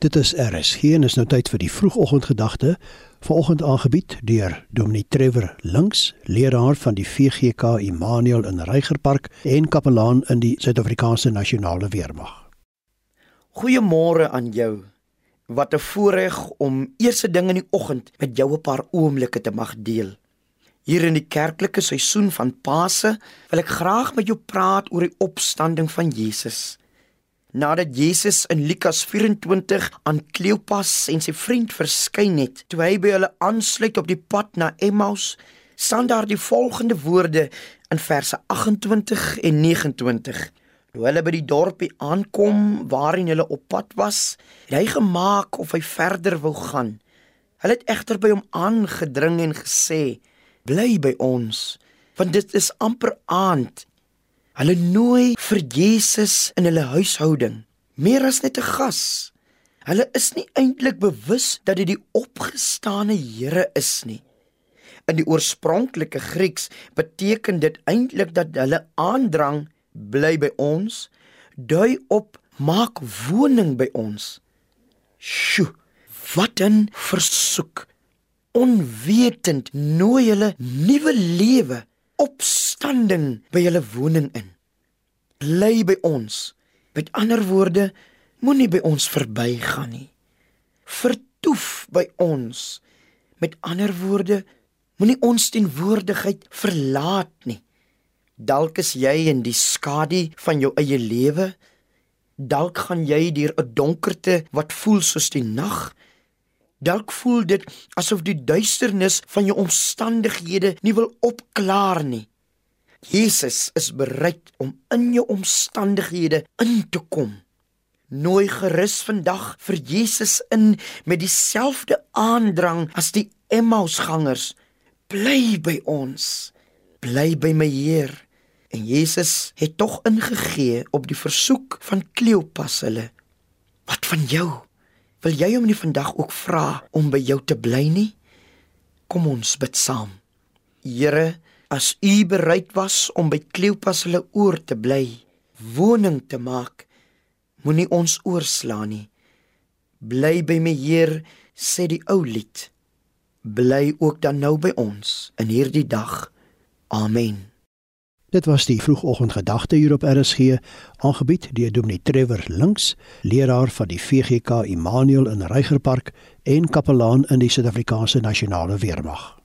Dit is RSG en is nou tyd vir die vroegoggendgedagte. Vanoggend aangebied deur Dominee Trevor Links, leraar van die VGK Immanuel in Reigerpark en kapelaan in die Suid-Afrikaanse Nasionale Weermag. Goeiemôre aan jou. Wat 'n voorreg om eerste ding in die oggend met jou 'n paar oomblikke te mag deel. Hier in die kerklike seisoen van Paase wil ek graag met jou praat oor die opstanding van Jesus. Nadat Jesus in Lukas 24 aan Kleopas en sy vriend verskyn het, toe hy by hulle aansluit op die pad na Emmaus, staan daar die volgende woorde in verse 28 en 29. Toe hulle by die dorpie aankom waarin hulle op pad was, het hy gemaak of hy verder wou gaan. Hulle het egter by hom aangedring en gesê: "Bly by ons, want dit is amper aand Hulle nooi vir Jesus in hulle huishouding, meer as net 'n gas. Hulle is nie eintlik bewus dat dit die opgestane Here is nie. In die oorspronklike Grieks beteken dit eintlik dat hulle aandrang bly by ons, dui op maak woning by ons. Sjoe, wat 'n versoek. Onwetend nooi hulle nuwe lewe opstanding by julle woning in. Bly by ons. Met ander woorde, moenie by ons verbygaan nie. Vertoef by ons. Met ander woorde, moenie ons teenwoordigheid verlaat nie. Dalk is jy in die skadu van jou eie lewe. Dalk gaan jy deur 'n donkerte wat voel soos die nag. Dalk voel dit asof die duisternis van jou omstandighede nie wil opklaar nie. Jesus is bereid om in jou omstandighede in te kom. Nooi gerus vandag vir Jesus in met dieselfde aandrang as die Emmausgangers. Bly by ons. Bly by my Heer. En Jesus het tog ingegee op die versoek van Kleopas hulle. Wat van jou? Wil jy hom nie vandag ook vra om by jou te bly nie? Kom ons bid saam. Here, as U bereid was om by Kleopas hulle oor te bly, woning te maak, moenie ons oorslaan nie. Bly by my Heer, sê die ou lied. Bly ook dan nou by ons in hierdie dag. Amen. Dit was die vroegoggendgedagte hier op RSG, aangebied deur Dominee Trevor Links, leraar van die VGK Immanuel in Reigerpark en kapelaan in die Suid-Afrikaanse Nasionale Weermag.